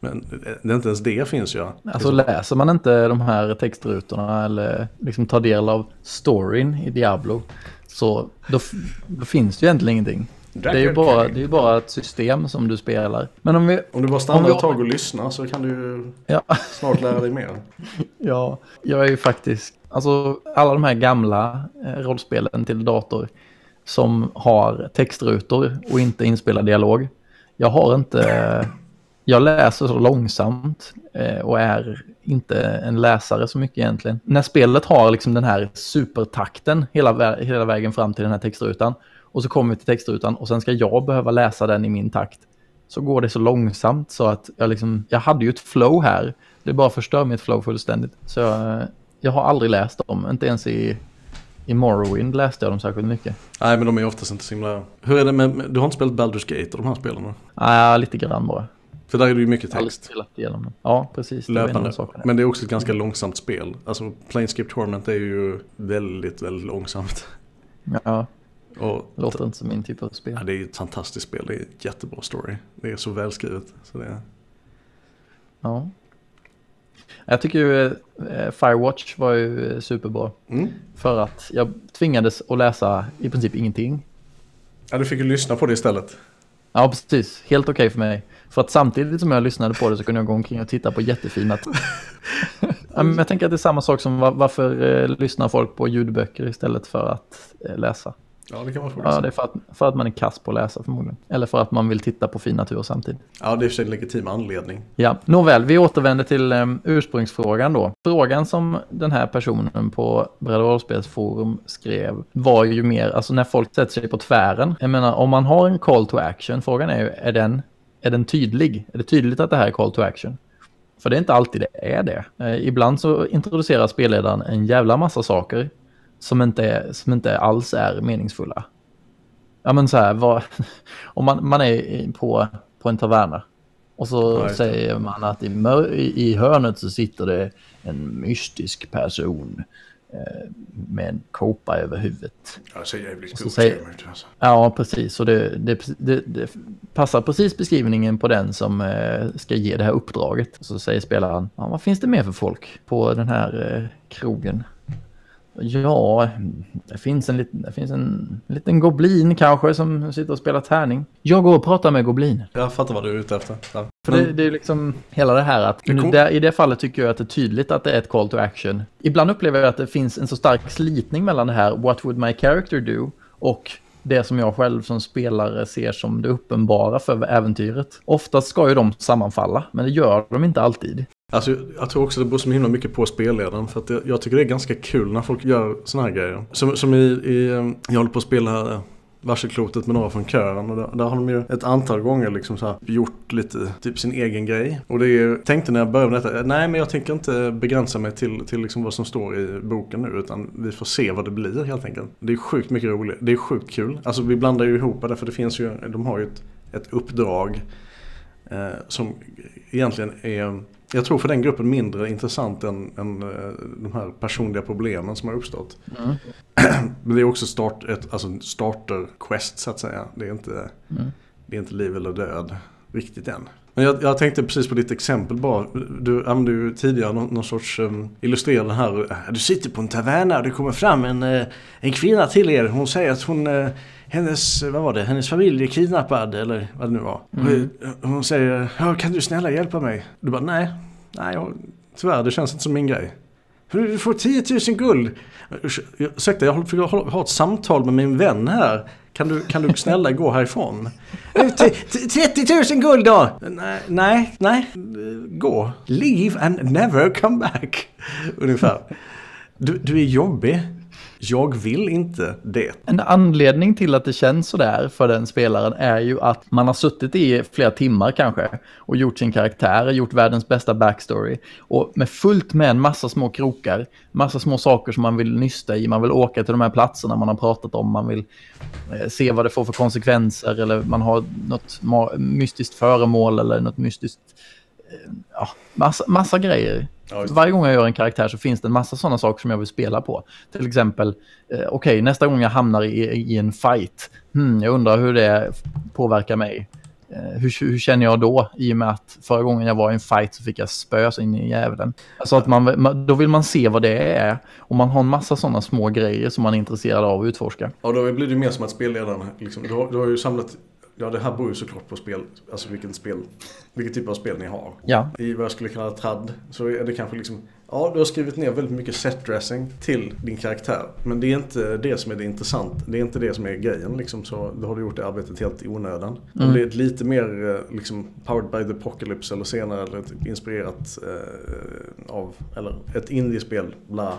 Men eh, det är inte ens det finns ju. Alltså läser man inte de här textrutorna eller liksom tar del av storyn i Diablo så då, då finns det ju egentligen ingenting. Det är ju bara, det är bara ett system som du spelar. Men om vi... Om du bara stannar ett tag och lyssnar så kan du ju ja. snart lära dig mer. ja, jag är ju faktiskt... Alltså alla de här gamla eh, rollspelen till dator som har textrutor och inte inspelad dialog. Jag har inte... Jag läser så långsamt eh, och är inte en läsare så mycket egentligen. När spelet har liksom den här supertakten hela, hela vägen fram till den här textrutan och så kommer vi till textrutan och sen ska jag behöva läsa den i min takt. Så går det så långsamt så att jag liksom, jag hade ju ett flow här. Det bara förstör mitt flow fullständigt. Så jag, jag har aldrig läst dem, inte ens i, i Morrowind läste jag dem särskilt mycket. Nej, men de är oftast inte så himla... Hur är det med, du har inte spelat Baldur's Gate och de här spelen? Nej, lite grann bara. För där är det ju mycket text. Igenom. Ja, precis. Löpande. Men det är också ett ganska långsamt spel. Alltså Planescape Torment är ju väldigt, väldigt långsamt. Ja. Och, Låter inte som min typ av spel. Ja, det är ett fantastiskt spel. Det är ett jättebra story. Det är så välskrivet. Så det är... Ja. Jag tycker ju eh, Firewatch var ju superbra. Mm. För att jag tvingades att läsa i princip ingenting. Ja, du fick ju lyssna på det istället. Ja, precis. Helt okej okay för mig. För att samtidigt som jag lyssnade på det så kunde jag gå omkring och titta på jättefina... ja, men jag tänker att det är samma sak som varför eh, lyssnar folk på ljudböcker istället för att eh, läsa. Ja, det kan man fråga Ja, det är för att, för att man är kass på att läsa förmodligen. Eller för att man vill titta på fin natur samtidigt. Ja, det är för en legitim anledning. Ja, nåväl, vi återvänder till um, ursprungsfrågan då. Frågan som den här personen på Brädrollspelsforum skrev var ju mer, alltså när folk sätter sig på tvären. Jag menar, om man har en call to action, frågan är ju, är den, är den tydlig? Är det tydligt att det här är call to action? För det är inte alltid det är det. Eh, ibland så introducerar spelledaren en jävla massa saker som inte, som inte alls är meningsfulla. Ja men så här, vad, om man, man är på, på en taverna och så Nej. säger man att i, i hörnet så sitter det en mystisk person eh, med en kåpa över huvudet. Ja, det ser jävligt ut. Alltså. Ja, precis. Och det, det, det, det, passar precis beskrivningen på den som eh, ska ge det här uppdraget. Så säger spelaren, ja, vad finns det mer för folk på den här eh, krogen? Ja, det finns en, liten, det finns en liten goblin kanske som sitter och spelar tärning. Jag går och pratar med goblin. Jag fattar vad du är ute efter. Ja. För det, det, är liksom hela det här att det där, i det fallet tycker jag att det är tydligt att det är ett call to action. Ibland upplever jag att det finns en så stark slitning mellan det här what would my character do och det som jag själv som spelare ser som det uppenbara för äventyret. Oftast ska ju de sammanfalla, men det gör de inte alltid. Alltså, jag tror också det beror så himla mycket på spelledaren. För att det, jag tycker det är ganska kul när folk gör såna här grejer. Som, som i, i, ehm, jag håller på att spela eh, varselklotet med några från kören. Och där, där, har de ju ett antal gånger liksom så här gjort lite typ sin egen grej. Och det är, tänkte när jag började med detta, eh, nej men jag tänker inte begränsa mig till, till liksom vad som står i boken nu. Utan vi får se vad det blir helt enkelt. Det är sjukt mycket roligt. Det är sjukt kul. Alltså vi blandar ju ihop det för det finns ju, de har ju ett, ett uppdrag. Eh, som egentligen är jag tror för den gruppen mindre intressant än, än eh, de här personliga problemen som har uppstått. Mm. Men det är också start, ett, alltså starter quest så att säga. Det är, inte, mm. det är inte liv eller död riktigt än. Men jag, jag, tänkte precis på ditt exempel bara. Du använde ju tidigare någon, någon sorts um, illustrerande här. Du sitter på en taverna och det kommer fram en, uh, en kvinna till er. Hon säger att hon uh, hennes, vad var det, hennes familj är kidnappad eller vad det nu var. Mm. Hon säger, ja, kan du snälla hjälpa mig? Du bara, nej, nej, jag, tyvärr det känns inte som min grej. Du får 10 000 guld. Ursäkta, jag har ha ett samtal med min vän här. Kan du, kan du snälla gå härifrån? Eh, 30 000 guld då! Nej, nej, nej. Gå. Leave and never come back. Ungefär. Du, du är jobbig. Jag vill inte det. En anledning till att det känns sådär för den spelaren är ju att man har suttit i flera timmar kanske och gjort sin karaktär, gjort världens bästa backstory och med fullt med en massa små krokar, massa små saker som man vill nysta i, man vill åka till de här platserna man har pratat om, man vill eh, se vad det får för konsekvenser eller man har något mystiskt föremål eller något mystiskt, eh, ja, massa, massa grejer Ja, Varje gång jag gör en karaktär så finns det en massa sådana saker som jag vill spela på. Till exempel, eh, okej, okay, nästa gång jag hamnar i, i en fight, hmm, jag undrar hur det påverkar mig. Eh, hur, hur, känner jag då? I och med att förra gången jag var i en fight så fick jag spö in i djävulen. Alltså att man, då vill man se vad det är. Och man har en massa sådana små grejer som man är intresserad av att utforska. Ja, då blir det mer som att spelledaren, liksom, du, har, du har ju samlat Ja, det här beror ju såklart på spel, alltså vilken spel, vilken typ av spel ni har. Ja. I vad jag skulle kalla trad så är det kanske liksom, ja du har skrivit ner väldigt mycket setdressing till din karaktär. Men det är inte det som är det intressant, det är inte det som är grejen liksom. Så då har du gjort det arbetet helt i onödan. Mm. Om det är lite mer eh, liksom powered by the apocalypse eller senare eller typ inspirerat eh, av, eller ett indiespel, bla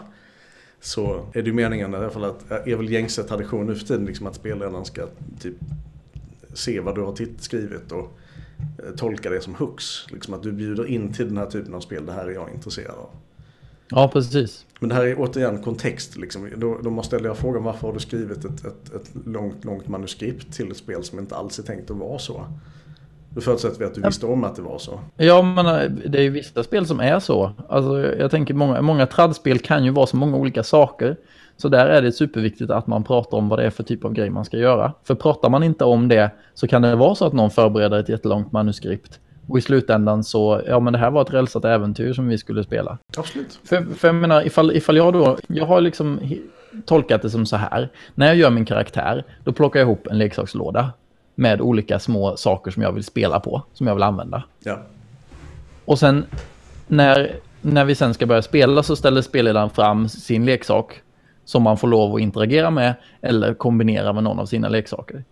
så är det ju meningen i alla fall att, är väl gängse tradition nu för tiden liksom att spelledaren ska typ se vad du har skrivit och eh, tolka det som hux. Liksom att du bjuder in till den här typen av spel, det här är jag intresserad av. Ja, precis. Men det här är återigen kontext. Liksom. Då, då måste jag frågan varför har du skrivit ett, ett, ett, långt, långt manuskript till ett spel som inte alls är tänkt att vara så? Då förutsätter vi att du visste om att det var så. Ja, men eh, det är ju vissa spel som är så. Alltså, jag tänker många, många tradspel kan ju vara så många olika saker. Så där är det superviktigt att man pratar om vad det är för typ av grej man ska göra. För pratar man inte om det så kan det vara så att någon förbereder ett jättelångt manuskript. Och i slutändan så, ja men det här var ett rälsat äventyr som vi skulle spela. Absolut. För, för jag menar, ifall, ifall jag då, jag har liksom tolkat det som så här. När jag gör min karaktär, då plockar jag ihop en leksakslåda med olika små saker som jag vill spela på, som jag vill använda. Ja. Och sen när, när vi sen ska börja spela så ställer spelledaren fram sin leksak som man får lov att interagera med eller kombinera med någon av sina leksaker.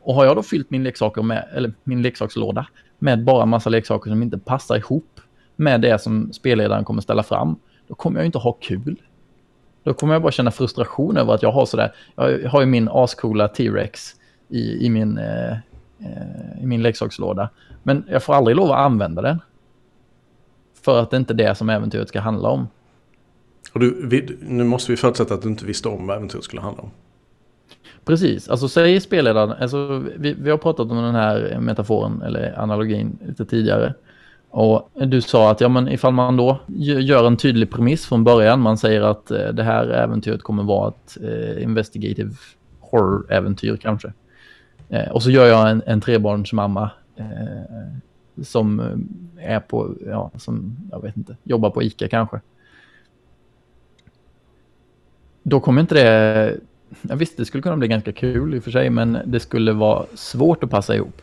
Och har jag då fyllt min, leksaker med, eller min leksakslåda med bara en massa leksaker som inte passar ihop med det som spelledaren kommer ställa fram, då kommer jag inte ha kul. Då kommer jag bara känna frustration över att jag har sådär, jag har ju min ascoola T-Rex i, i, min, eh, eh, i min leksakslåda, men jag får aldrig lov att använda den. För att det inte är det som äventyret ska handla om. Och du, nu måste vi förutsätta att du inte visste om vad äventyret skulle handla om. Precis, alltså säger spelledaren, alltså, vi, vi har pratat om den här metaforen eller analogin lite tidigare. Och du sa att ja, men ifall man då gör en tydlig premiss från början, man säger att eh, det här äventyret kommer vara ett eh, investigative horror-äventyr kanske. Eh, och så gör jag en, en trebarnsmamma eh, som eh, är på, ja, som jag vet inte, jobbar på ICA kanske då kommer inte det... Jag visste det skulle kunna bli ganska kul i och för sig, men det skulle vara svårt att passa ihop.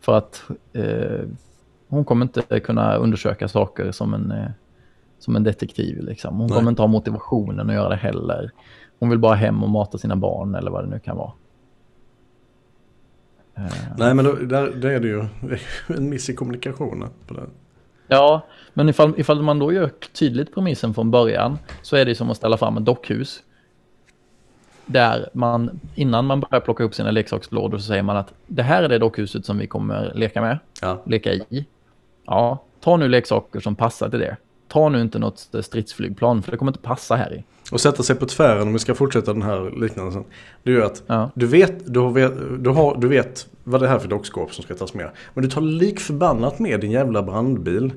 För att eh, hon kommer inte kunna undersöka saker som en, eh, som en detektiv. Liksom. Hon Nej. kommer inte ha motivationen att göra det heller. Hon vill bara hem och mata sina barn eller vad det nu kan vara. Eh. Nej, men då, där, där är det ju en miss i kommunikationen. På det. Ja, men ifall, ifall man då gör tydligt premissen från början så är det som att ställa fram ett dockhus där man innan man börjar plocka upp sina leksakslådor så säger man att det här är det dockhuset som vi kommer leka med, ja. leka i. Ja, ta nu leksaker som passar till det. Ta nu inte något stridsflygplan för det kommer inte passa här i. Och sätta sig på tvären om vi ska fortsätta den här liknelsen. Det gör att ja. du, vet, du, vet, du, har, du vet vad det är för dockskåp som ska tas med. Men du tar lik förbannat med din jävla brandbil.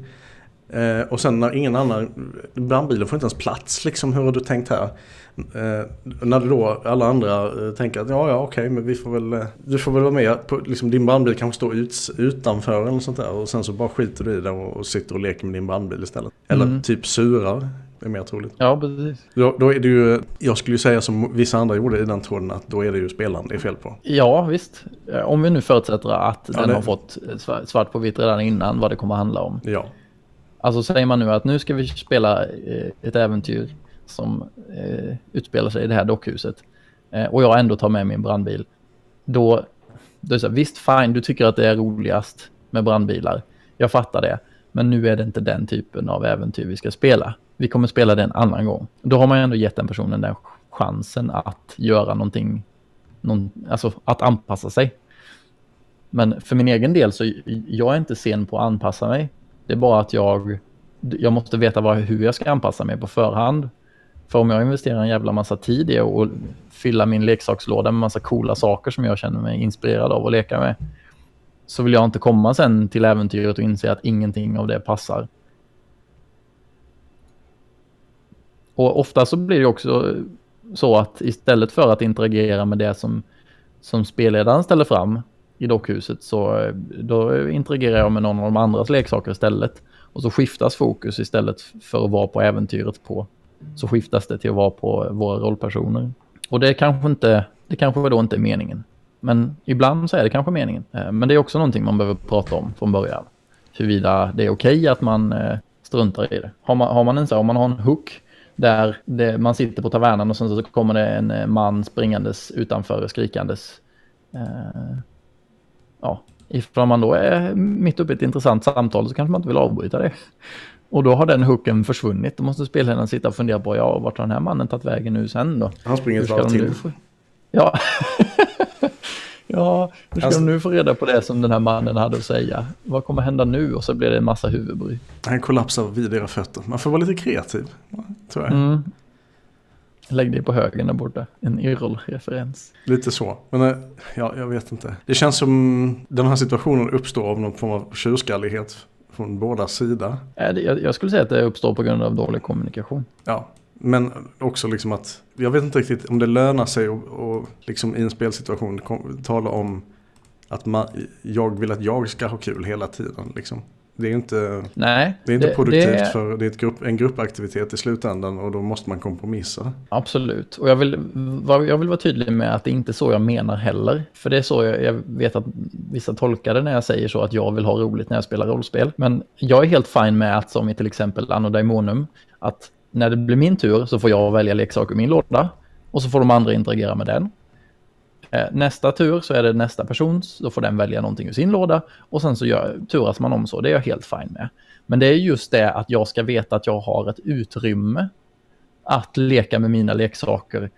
Eh, och sen när ingen annan, brandbilen får inte ens plats liksom, hur har du tänkt här? Eh, när då alla andra eh, tänker att ja, ja okej, okay, men vi får väl, eh, du får väl vara med. På, liksom, din brandbil kanske står ut, utanför eller sånt där och sen så bara skiter du i det och, och sitter och leker med din brandbil istället. Eller mm. typ surar. Det är mer troligt. Ja, precis. Då, då, är det ju, jag skulle ju säga som vissa andra gjorde i den tråden att då är det ju spelaren det är fel på. Ja, visst. Om vi nu förutsätter att ja, den det... har fått svart på vitt redan innan vad det kommer att handla om. Ja. Alltså säger man nu att nu ska vi spela eh, ett äventyr som eh, utspelar sig i det här dockhuset eh, och jag ändå tar med min brandbil, då, då är det så här, visst fine, du tycker att det är roligast med brandbilar. Jag fattar det. Men nu är det inte den typen av äventyr vi ska spela. Vi kommer spela det en annan gång. Då har man ju ändå gett den personen den chansen att göra någonting, någon, alltså att anpassa sig. Men för min egen del så jag är inte sen på att anpassa mig. Det är bara att jag, jag måste veta vad, hur jag ska anpassa mig på förhand. För om jag investerar en jävla massa tid i att fylla min leksakslåda med massa coola saker som jag känner mig inspirerad av att leka med. Så vill jag inte komma sen till äventyret och inse att ingenting av det passar. Och ofta så blir det också så att istället för att interagera med det som, som spelledaren ställer fram i dockhuset så eh, då interagerar jag med någon av de andras leksaker istället. Och så skiftas fokus istället för att vara på äventyret på. Så skiftas det till att vara på våra rollpersoner. Och det kanske inte, det kanske då inte är meningen. Men ibland så är det kanske meningen. Eh, men det är också någonting man behöver prata om från början. Huruvida det är okej okay att man eh, struntar i det. Har man, har man en så, om man har en hook där det, man sitter på tavernan och sen så kommer det en man springandes utanför skrikandes. Eh, ja, ifall man då är mitt uppe i ett intressant samtal så kanske man inte vill avbryta det. Och då har den hooken försvunnit. Då måste spelaren sitta och fundera på, ja, vart har den här mannen tagit vägen nu sen då? Han springer ett varv till. Ja. ja, hur ska alltså, de nu få reda på det som den här mannen hade att säga? Vad kommer hända nu? Och så blir det en massa huvudbry. Han kollapsar vid era fötter. Man får vara lite kreativ, tror jag. Mm. Lägg dig på högen där borta. En Yrrol-referens. Lite så. Men eh, ja, jag vet inte. Det känns som den här situationen uppstår av någon form av tjurskallighet från båda sidor. Jag skulle säga att det uppstår på grund av dålig kommunikation. Ja, men också liksom att jag vet inte riktigt om det lönar sig att liksom i en spelsituation tala om att man, jag vill att jag ska ha kul hela tiden. Liksom. Det är inte, Nej, det är inte det, produktivt det... för det är grupp, en gruppaktivitet i slutändan och då måste man kompromissa. Absolut, och jag vill, jag vill vara tydlig med att det är inte så jag menar heller. För det är så jag, jag vet att vissa tolkar det när jag säger så att jag vill ha roligt när jag spelar rollspel. Men jag är helt fin med att som i till exempel Anno Daemonum, att när det blir min tur så får jag välja leksak ur min låda och så får de andra interagera med den. Eh, nästa tur så är det nästa persons, då får den välja någonting ur sin låda och sen så gör, turas man om så, det är jag helt fine med. Men det är just det att jag ska veta att jag har ett utrymme att leka med mina leksaker.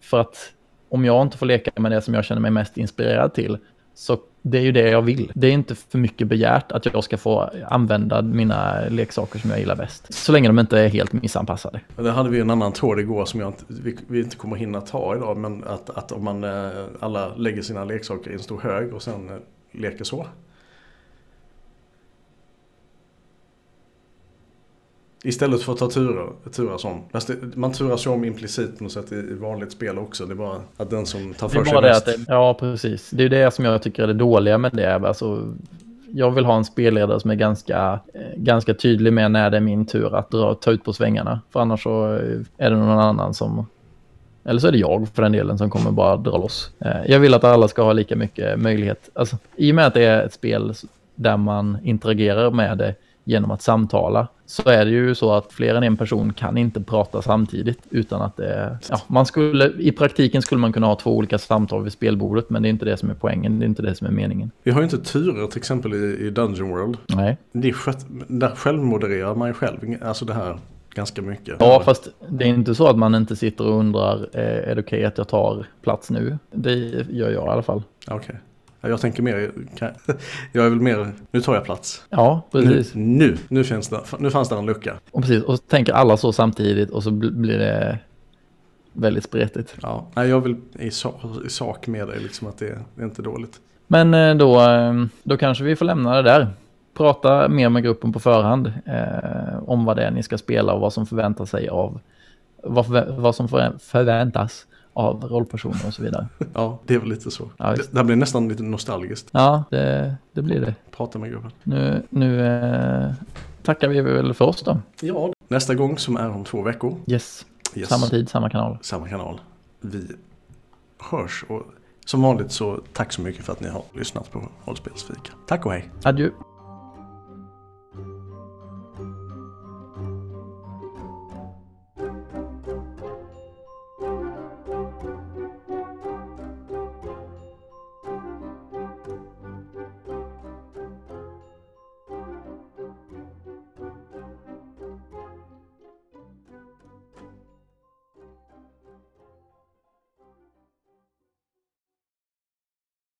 För att om jag inte får leka med det som jag känner mig mest inspirerad till så det är ju det jag vill. Det är inte för mycket begärt att jag ska få använda mina leksaker som jag gillar bäst. Så länge de inte är helt missanpassade. Det hade vi en annan tråd igår som jag inte, vi, vi inte kommer hinna ta idag. Men att, att om man eh, alla lägger sina leksaker i en stor hög och sen eh, leker så. Istället för att ta turer, turas om. Man turas om implicit på något sätt i, vanligt spel också. Det är bara att den som tar för sig mest. Det, ja, precis. Det är det som jag tycker är det dåliga med det. Alltså, jag vill ha en spelledare som är ganska, eh, ganska tydlig med när det är min tur att dra, ta ut på svängarna. För annars så eh, är det någon annan som eller så är det jag för den delen som kommer bara dra loss. Eh, jag vill att alla ska ha lika mycket möjlighet. Alltså, I och med att det är ett spel där man interagerar med det genom att samtala så är det ju så att fler än en person kan inte prata samtidigt utan att det ja, man skulle i praktiken skulle man kunna ha två olika samtal vid spelbordet men det är inte det som är poängen, det är inte det som är meningen. Vi har ju inte turer till exempel i, i Dungeon World. Nej. Det där självmodererar man ju själv, alltså det här ganska mycket. Ja, fast det är inte så att man inte sitter och undrar, eh, är det okej okay att jag tar plats nu? Det gör jag i alla fall. Okej. Okay. Jag tänker mer, jag är väl mer, nu tar jag plats. Ja, precis. Nu, nu, nu, finns det, nu fanns det en lucka. Och precis, och så tänker alla så samtidigt och så blir det väldigt spretigt. Ja, nej, jag vill i sak, i sak med dig, liksom att det, det är inte dåligt. Men eh, då, eh, då kanske vi får lämna det där. Prata mer med gruppen på förhand eh, om vad det är ni ska spela och vad som förväntas sig av vad, vad som förväntas av rollpersoner och så vidare. Ja, det är väl lite så. Ja, det, det här blir nästan lite nostalgiskt. Ja, det, det blir det. Prata med gruppen. Nu, nu eh, tackar vi väl för oss då. Ja, nästa gång som är om två veckor. Yes. yes. Samma tid, samma kanal. Samma kanal. Vi hörs och som vanligt så tack så mycket för att ni har lyssnat på Rollspelsfika. Tack och hej. Adjö.